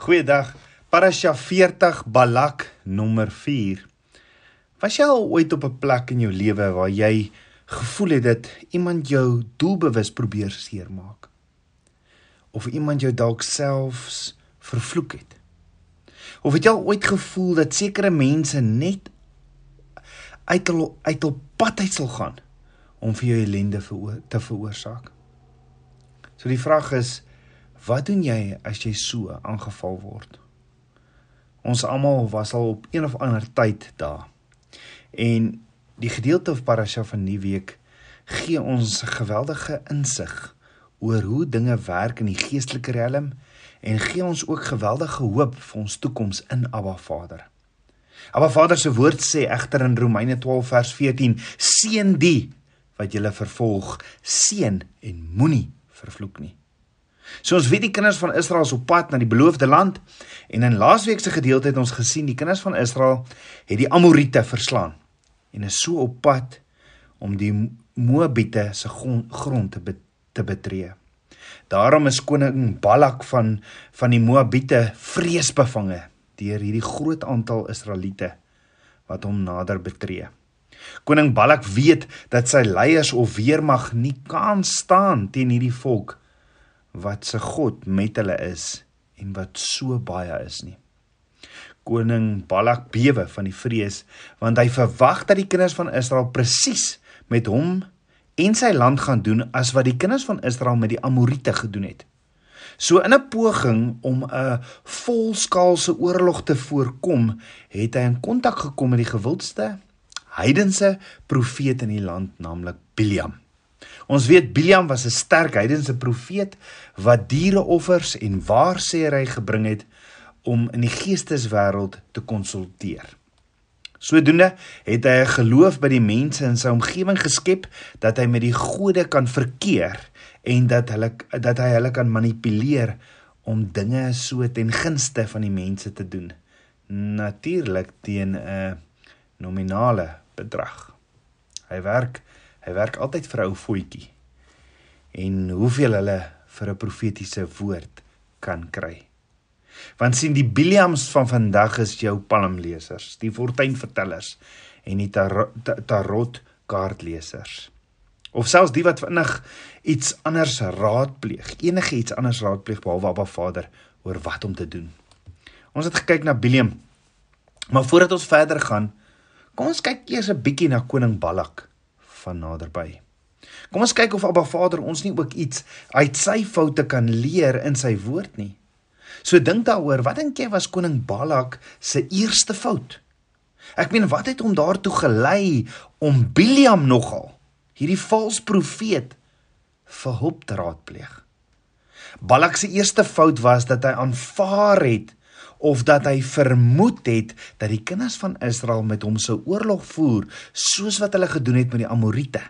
Goeiedag. Parasha 40 Balak nommer 4. Was jy al ooit op 'n plek in jou lewe waar jy gevoel het dat iemand jou doelbewus probeer seermaak? Of iemand jou dalk selfs vervloek het? Of het jy al ooit gevoel dat sekere mense net uit hul uit hul pad uit sal gaan om vir jou ellende te veroorsaak? So die vraag is, Wat doen jy as jy so aangeval word? Ons almal was al op een of ander tyd daar. En die gedeelte van Parasha van die week gee ons geweldige insig oor hoe dinge werk in die geestelike riem en gee ons ook geweldige hoop vir ons toekoms in Abba Vader. Abba Vader se woord sê egter in Romeine 12 vers 14: Seën die wat julle vervolg, seën en moenie vervloek nie. So ons weet die kinders van Israel is op pad na die beloofde land en in laasweek se gedeelte het ons gesien die kinders van Israel het die Amorite verslaan en is so op pad om die Moabiete se grond te be te betree. Daarom is koning Balak van van die Moabiete vreesbevange deur hierdie groot aantal Israeliete wat hom nader betree. Koning Balak weet dat sy leiers of weermag nie kan staan teen hierdie volk wat se God met hulle is en wat so baie is nie. Koning Balak bewe van die vrees want hy verwag dat die kinders van Israel presies met hom en sy land gaan doen as wat die kinders van Israel met die Amorite gedoen het. So in 'n poging om 'n volskaalse oorlog te voorkom, het hy in kontak gekom met die gewildste heidense profeet in die land, naamlik Biliam. Ons weet Biliam was 'n sterk heidense profeet wat diereoffers en waarsêry gebring het om in die geesteswêreld te konsulteer. Sodoende het hy 'n geloof by die mense in sy omgewing geskep dat hy met die gode kan verkeer en dat hulle dat hy hulle kan manipuleer om dinge so ten gunste van die mense te doen. Natuurlik teen 'n nominale bedrag. Hy werk Hy werk altyd vir 'n ou voetjie. En hoeveel hulle vir 'n profetiese woord kan kry. Want sien die Biliams van vandag is jou palmlesers, die fortuinvertellers en die tarot kaartlesers. Of selfs die wat vinnig iets anders raadpleeg, enige iets anders raadpleeg behalwe Abba Vader oor wat om te doen. Ons het gekyk na Biliam. Maar voordat ons verder gaan, kom ons kyk eers 'n bietjie na koning Balak van naderby. Kom ons kyk of Abba Vader ons nie ook iets uit sy foute kan leer in sy woord nie. So dink daaroor, wat dink jy was koning Balak se eerste fout? Ek meen, wat het hom daartoe gelei om Biliam nogal, hierdie valse profeet, vir hulp te raadpleeg? Balak se eerste fout was dat hy aanvaar het of dat hy vermoed het dat die kinders van Israel met hom sou oorlog voer soos wat hulle gedoen het met die Amorite.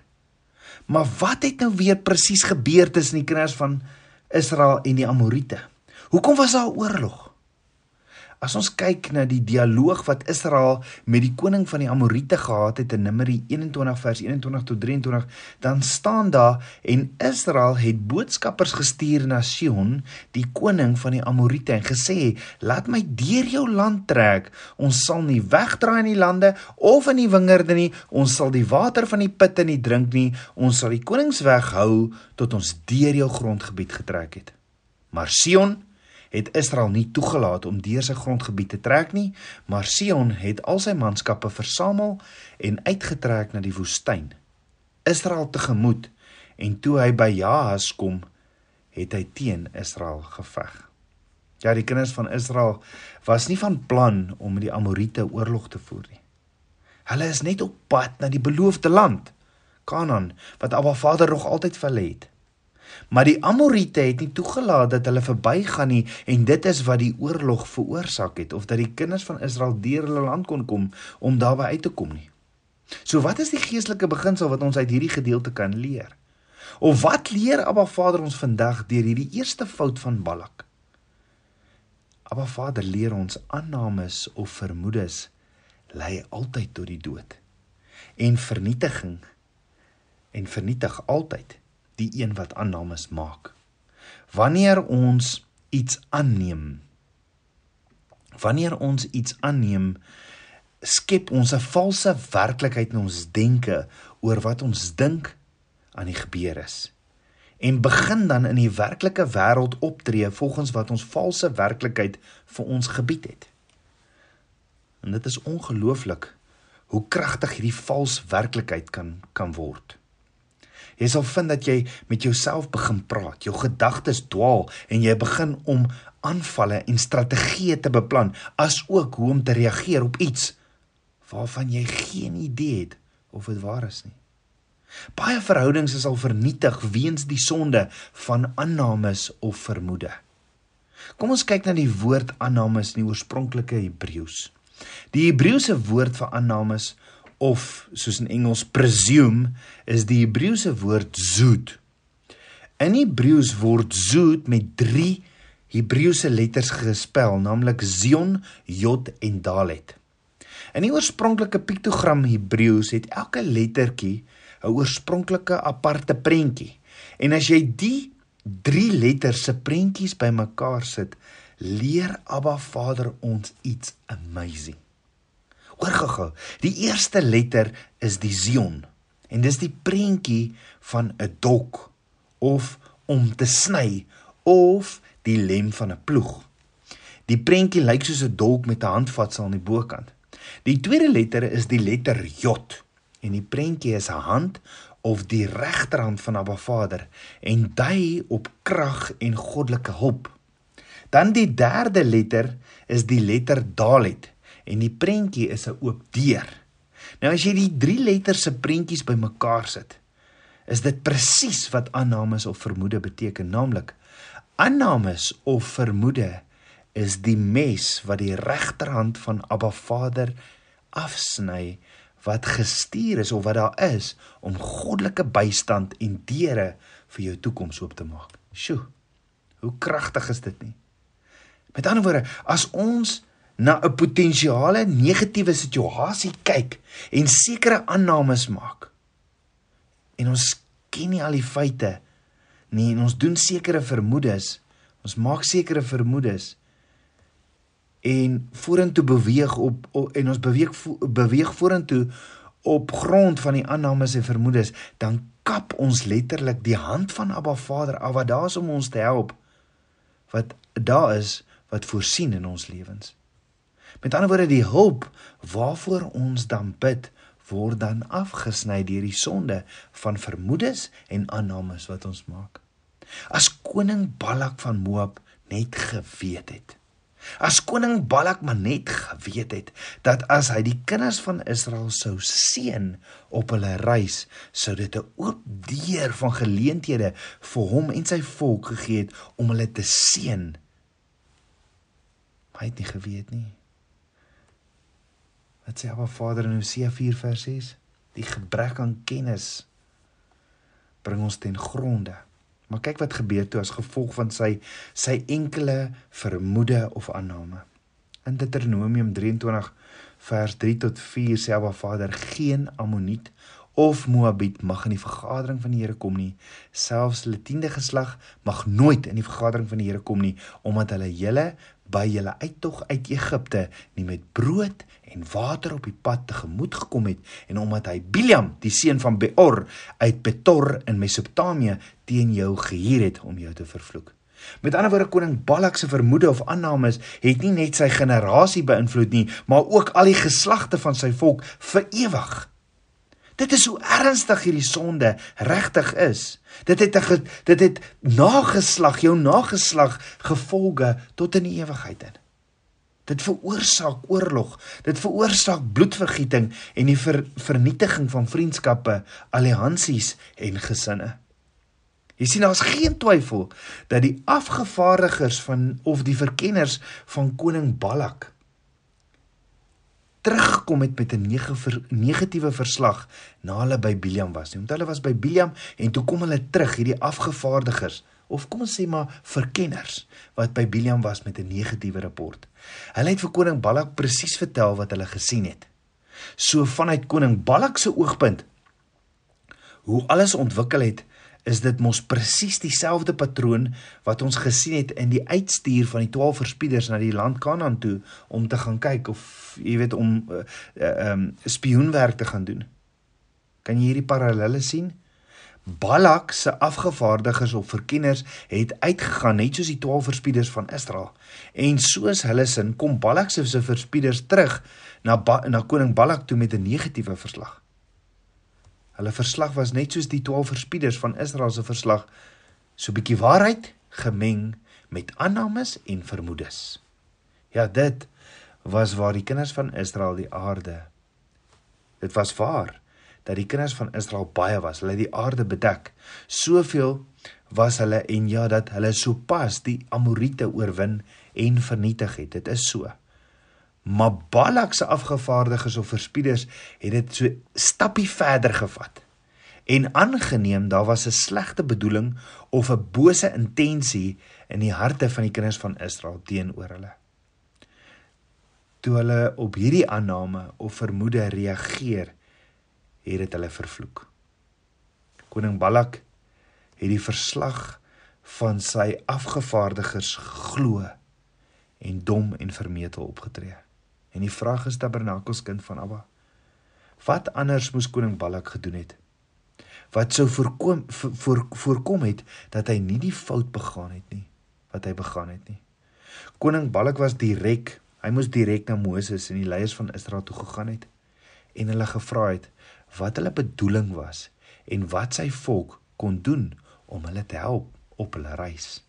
Maar wat het nou weer presies gebeur tussen die kinders van Israel en die Amorite? Hoekom was daar oorlog? As ons kyk na die dialoog wat Israel met die koning van die Amorite gehad het in Numeri 21 vers 21 tot 23, dan staan daar en Israel het boodskappers gestuur na Sion, die koning van die Amorite en gesê: "Laat my deur jou land trek. Ons sal nie wegdraai in die lande of in die wingerde nie. Ons sal die water van die putte nie drink nie. Ons sal die konings weghou tot ons deur jou grondgebied getrek het." Maar Sion het Israel nie toegelaat om deur sy grondgebied te trek nie, maar Sion het al sy manskappe versamel en uitgetrek na die woestyn. Israel tegemoet en toe hy by Jahas kom, het hy teen Israel geveg. Ja, die kinders van Israel was nie van plan om met die Amorite oorlog te voer nie. Hulle is net op pad na die beloofde land, Kanaan, wat Abba Vader nog altyd vir hulle het. Maar die Amorite het nie toegelaat dat hulle verbygaan nie en dit is wat die oorlog veroorsaak het of dat die kinders van Israel deur hulle land kon kom om daarby uit te kom nie. So wat is die geestelike beginsel wat ons uit hierdie gedeelte kan leer? Of wat leer Abba Vader ons vandag deur hierdie eerste fout van Balak? Abba Vader leer ons aannames of vermoedes lei altyd tot die dood en vernietiging en vernietig altyd die een wat aannames maak. Wanneer ons iets aanneem, Wanneer ons iets aanneem, skep ons 'n valse werklikheid in ons denke oor wat ons dink aan die gebeur is en begin dan in die werklike wêreld optree volgens wat ons valse werklikheid vir ons gebied het. En dit is ongelooflik hoe kragtig hierdie vals werklikheid kan kan word. Jy sal vind dat jy met jouself begin praat, jou gedagtes dwaal en jy begin om aanvalle en strategieë te beplan, asook hoe om te reageer op iets waarvan jy geen idee het of dit waar is nie. Baie verhoudings is al vernietig weens die sonde van aannames of vermoede. Kom ons kyk na die woord aannames in die oorspronklike Hebreëus. Die Hebreëse woord vir aannames of soos in Engels presume is die Hebreëse woord zoot. In Hebreëus word zoot met 3 Hebreëse letters gespel, naamlik Zion, Jod en Dalet. In die oorspronklike piktogram Hebreëus het elke lettertjie 'n oorspronklike aparte prentjie. En as jy die 3 letters se prentjies bymekaar sit, leer Abba Vader ons iets amazing. Gou-gou. Die eerste letter is die Zion en dis die prentjie van 'n dok of om te sny of die lem van 'n ploeg. Die prentjie lyk soos 'n dolk met 'n handvatsel aan die bokant. Die tweede letter is die letter J en die prentjie is 'n hand of die regterhand van Abba Vader en dui op krag en goddelike hulp. Dan die derde letter is die letter Dalet en die prentjie is 'n oop deur. Nou as jy die drie letters se prentjies bymekaar sit, is dit presies wat aannames of vermoede beteken, naamlik aannames of vermoede is die mes wat die regterhand van Abba Vader afsny wat gestuur is of wat daar is om goddelike bystand en deure vir jou toekoms oop te maak. Sjoe. Hoe kragtig is dit nie? Met ander woorde, as ons na 'n potensiale negatiewe situasie kyk en sekere aannames maak. En ons ken nie al die feite nie en ons doen sekere vermoedes. Ons maak sekere vermoedes en vorentoe beweeg op, op en ons beweeg beweeg vorentoe op grond van die aannames en vermoedes, dan kap ons letterlik die hand van Abba Vader af wat daar is om ons te help. Wat daar is wat voorsien in ons lewens. Met ander woorde die hulp waarvoor ons dan bid word dan afgesny deur die sonde van vermoedes en aannames wat ons maak. As koning Balak van Moab net geweet het. As koning Balak maar net geweet het dat as hy die kinders van Israel sou seën op hulle reis, sou dit 'n oop deur van geleenthede vir hom en sy volk gegee het om hulle te seën. Maar hy het nie geweet nie. Wat sê Abba Vader in Hosea 4 vers 6? Die gebrek aan kennis bring ons ten gronde. Maar kyk wat gebeur toe as gevolg van sy sy enkele vermoede of aanname. In Deuteronomium 23 vers 3 tot 4 sê Abba Vader geen Ammoniet of Moabiet mag in die vergadering van die Here kom nie. Selfs hulle 10de geslag mag nooit in die vergadering van die Here kom nie omdat hulle hele by julle uittog uit Egipte nie met brood en water op die pad tegemoet gekom het en omdat hy Biliam, die seun van Beor uit Petor in Mesopotamië teen jou gehuur het om jou te vervloek. Met ander woorde koning Balak se vermoede of aannames het nie net sy generasie beïnvloed nie, maar ook al die geslagte van sy volk vir ewig. Dit is hoe ernstig hierdie sonde regtig is. Dit het 'n dit het nageslag, jou nageslag gevolge tot in die ewigheid in. Dit veroorsaak oorlog, dit veroorsaak bloedvergieting en die ver, vernietiging van vriendskappe, alliansies en gesinne. Jy sien daar's geen twyfel dat die afgevaardigers van of die verkenners van koning Balak teruggekom het met 'n negatiewe verslag na hulle by Biliam was. Want hulle was by Biliam en toe kom hulle terug hierdie afgevaardigers of kom ons sê maar verkenners wat by Biliam was met 'n negatiewe rapport. Hulle het vir koning Balak presies vertel wat hulle gesien het. So vanuit koning Balak se oogpunt hoe alles ontwikkel het is dit mos presies dieselfde patroon wat ons gesien het in die uitstuur van die 12 verspieders na die land Kanaan toe om te gaan kyk of jy weet om ehm uh, um, spioenwerk te gaan doen. Kan jy hierdie parallelle sien? Balak se afgevaardigdes of verkenners het uitgegaan net soos die 12 verspieders van Israel. En soos hulle sin kom Balak se verspieders terug na ba na koning Balak toe met 'n negatiewe verslag. Hulle verslag was net soos die 12 verspieders van Israel se verslag, so 'n bietjie waarheid gemeng met aannames en vermoedes. Ja, dit was waar die kinders van Israel die aarde. Dit was waar dat die kinders van Israel baie was. Hulle het die aarde bedek. Soveel was hulle en ja dat hulle sopas die Amorite oorwin en vernietig het. Dit is so. Maar Balak se afgevaardigdes of verspieders het dit so stappie verder gevat en aangeneem daar was 'n slegte bedoeling of 'n bose intensie in die harte van die kinders van Israel teenoor hulle. Toe hulle op hierdie aanname of vermoede reageer, het dit hulle vervloek. Koning Balak het die verslag van sy afgevaardigdes glo en dom en vermetel opgetree. En die vraag is Tabernakels kind van Abba. Wat anders moes koning Balak gedoen het? Wat sou voorkom voor, voorkom het dat hy nie die fout begaan het nie wat hy begaan het nie. Koning Balak was direk, hy moes direk na Moses en die leiers van Israel toe gegaan het en hulle gevra het wat hulle bedoeling was en wat sy volk kon doen om hulle te help op hulle reis.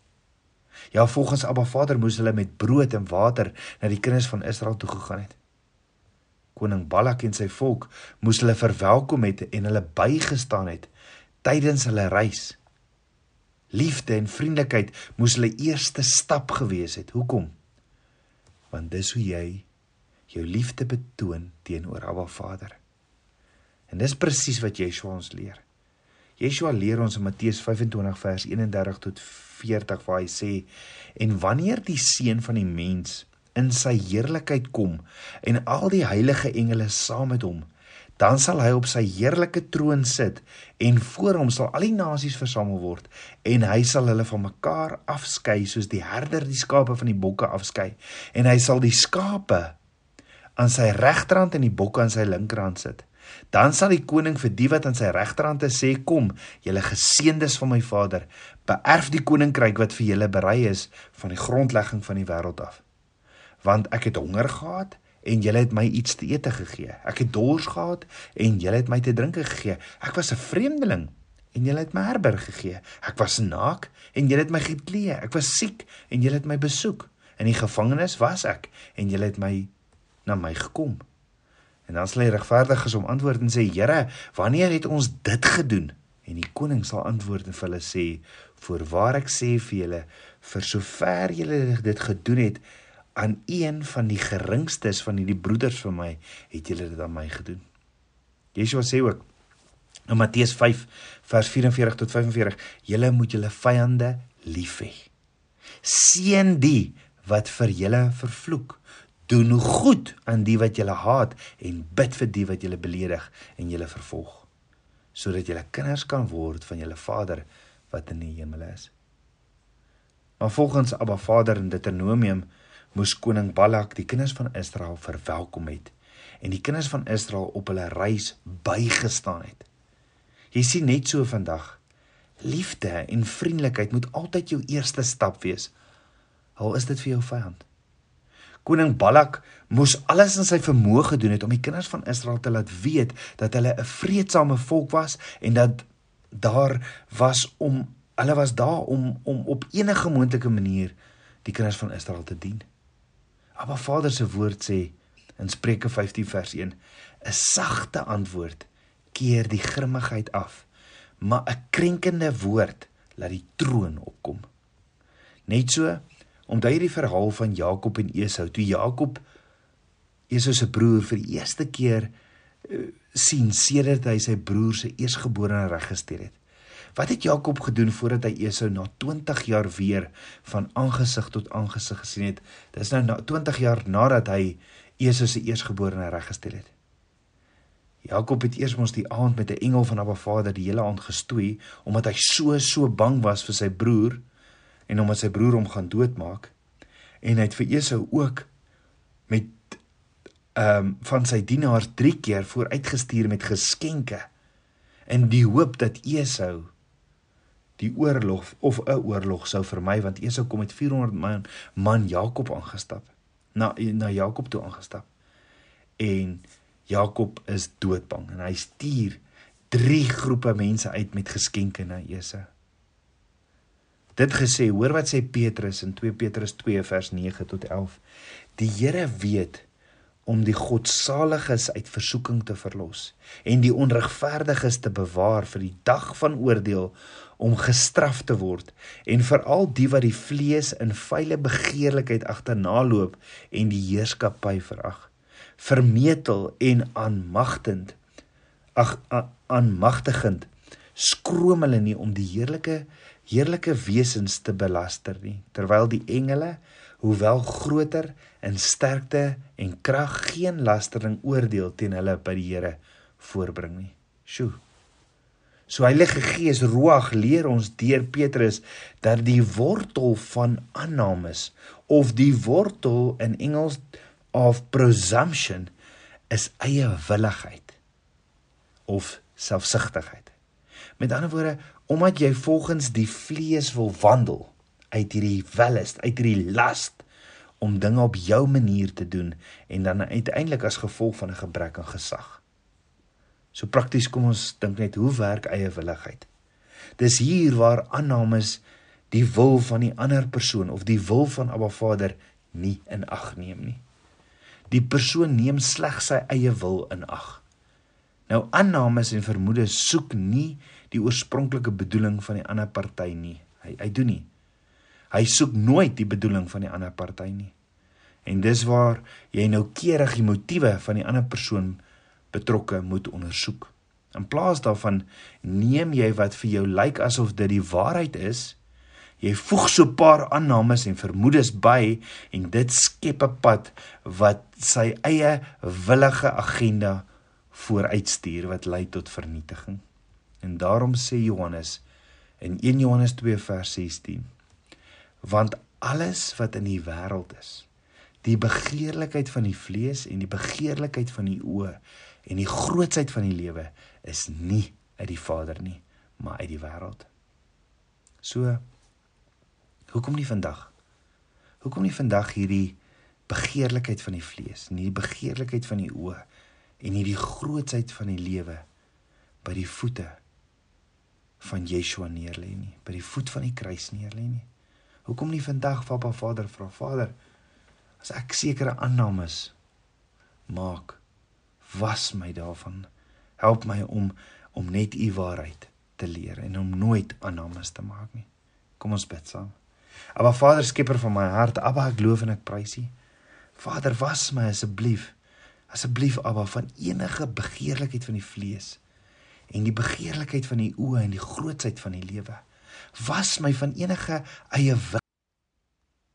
Ja, volgens Abba Vader moes hulle met brood en water na die kinders van Israel toe gegaan het. Koning Balak en sy volk moes hulle verwelkom het en hulle bygestaan het tydens hulle reis. Liefde en vriendelikheid moes hulle eerste stap gewees het. Hoekom? Want dis hoe jy jou liefde betoon teenoor Abba Vader. En dis presies wat Yeshua ons leer. Yeshua leer ons in Matteus 25 vers 31 tot 40 waar hy sê en wanneer die seun van die mens in sy heerlikheid kom en al die heilige engele saam met hom dan sal hy op sy heerlike troon sit en voor hom sal al die nasies versamel word en hy sal hulle van mekaar afskei soos die herder die skape van die bokke afskei en hy sal die skape aan sy regterhand en die bokke aan sy linkerhand sit. Dan sal die koning vir die wat aan sy regterhand is sê: "Kom, julle geseëndes van my Vader, beerf die koninkryk wat vir julle berei is van die grondlegging van die wêreld af. Want ek het honger gehad en julle het my iets te eet gegee. Ek het dors gehad en julle het my te drink gegee. Ek was 'n vreemdeling en julle het my herberg gegee. Ek was naak en julle het my geklee. Ek was siek en julle het my besoek. In die gevangenis was ek en julle het my na my gekom." En dan sal hy regverdiges om antwoord en sê: "Here, wanneer het ons dit gedoen?" En die koning sal antwoord en vir hulle sê: "Voorwaar ek sê vir julle, vir sover julle dit gedoen het aan een van die geringstes van hierdie broeders van my, het julle dit aan my gedoen." Yeshua sê ook in Matteus 5 vers 44 tot 45: "Julle moet julle vyande lief hê. Seën die wat vir julle vervloek." Doen goed aan die wat julle haat en bid vir die wat julle beledig en julle vervolg sodat julle kinders kan word van julle Vader wat in die hemel is. Maar volgens Abba Vader in Deuteronomium moes koning Balak die kinders van Israel verwelkom het en die kinders van Israel op hulle reis bygestaan het. Jy sien net so vandag liefde en vriendelikheid moet altyd jou eerste stap wees. Al is dit vir jou vyand. Koning Balak moes alles in sy vermoë gedoen het om die kinders van Israel te laat weet dat hulle 'n vreedsame volk was en dat daar was om hulle was daar om om op enige moontlike manier die kinders van Israel te dien. Maar Vader se woord sê in Spreuke 15 vers 1: 'n sagte antwoord keer die grimmigheid af, maar 'n krenkende woord laat die troon opkom. Net so Onthou hierdie verhaal van Jakob en Esau. Toe Jakob Esau se broer vir die eerste keer uh, sien sedert hy sy broer se eersgeborene reggestel het. Wat het Jakob gedoen voordat hy Esau na 20 jaar weer van aangesig tot aangesig gesien het? Dis nou na 20 jaar nadat hy Esau se eersgeborene reggestel het. Jakob het eers mos die aand met 'n engel van Abba Vader die hele aand gestoei omdat hy so so bang was vir sy broer en omdat sy broer hom gaan doodmaak. En hy het vir Esau ook met ehm um, van sy dienaars 3 keer vooruitgestuur met geskenke in die hoop dat Esau die oorlog of 'n oorlog sou vermy want Esau kom met 400 man man Jakob aangestap na na Jakob toe aangestap en Jakob is doodbang en hy stuur drie groepe mense uit met geskenke na Esau dit gesê hoor wat sê Petrus in 2 Petrus 2 vers 9 tot 11 die Here weet om die godsaliges uit versoeking te verlos en die onregverdiges te bewaar vir die dag van oordeel om gestraf te word en veral die wat die vlees in vuile begeerlikheid agternaloop en die heerskappy verag vermetel en aanmagtend ag aanmagtigend skroom hulle nie om die heerlike heerlike wesens te belaster nie terwyl die engele hoewel groter in sterkte en krag geen lastering oordeel teen hulle by die Here voorbring nie. Sjoe. So Heilige Gees Ruach leer ons deur Petrus dat die wortel van aannames of die wortel in Engels of presumption is eie willigheid of selfsugtigheid. Met ander woorde, omdat jy volgens die vlees wil wandel, uit hierdie wellust, uit hierdie last om dinge op jou manier te doen en dan uiteindelik as gevolg van 'n gebrek aan gesag. So prakties kom ons dink net hoe werk eie willigheid. Dis hier waar aannames die wil van die ander persoon of die wil van Abba Vader nie in ag neem nie. Die persoon neem slegs sy eie wil in ag. Nou aannames en vermoedes soek nie die oorspronklike bedoeling van die ander party nie. Hy hy doen nie. Hy soek nooit die bedoeling van die ander party nie. En dis waar jy nou keurig die motiewe van die ander persoon betrokke moet ondersoek. In plaas daarvan neem jy wat vir jou lyk asof dit die waarheid is, jy voeg so 'n paar aannames en vermoedes by en dit skep 'n pad wat sy eie willige agenda vooruitstuur wat lei tot vernietiging. En daarom sê Johannes in 1 Johannes 2 vers 16 want alles wat in die wêreld is die begeerlikheid van die vlees en die begeerlikheid van die oë en die grootsheid van die lewe is nie uit die Vader nie maar uit die wêreld. So hoekom nie vandag? Hoekom nie vandag hierdie begeerlikheid van die vlees en die begeerlikheid van die oë en hierdie grootsheid van die lewe by die voete van Yeshua neer lê nie by die voet van die kruis neer lê nie Hoekom nie vandag Papa Vader vra Vader as ek sekere aannames maak was my daarvan help my om om net u waarheid te leer en om nooit aannames te maak nie. Kom ons bid saam. Aba Vader skieper van my hart, Aba ek loof en ek prys U. Vader was my asseblief asseblief Aba van enige begeerlikheid van die vlees en die begeerlikheid van die oë en die grootsheid van die lewe was my van enige eie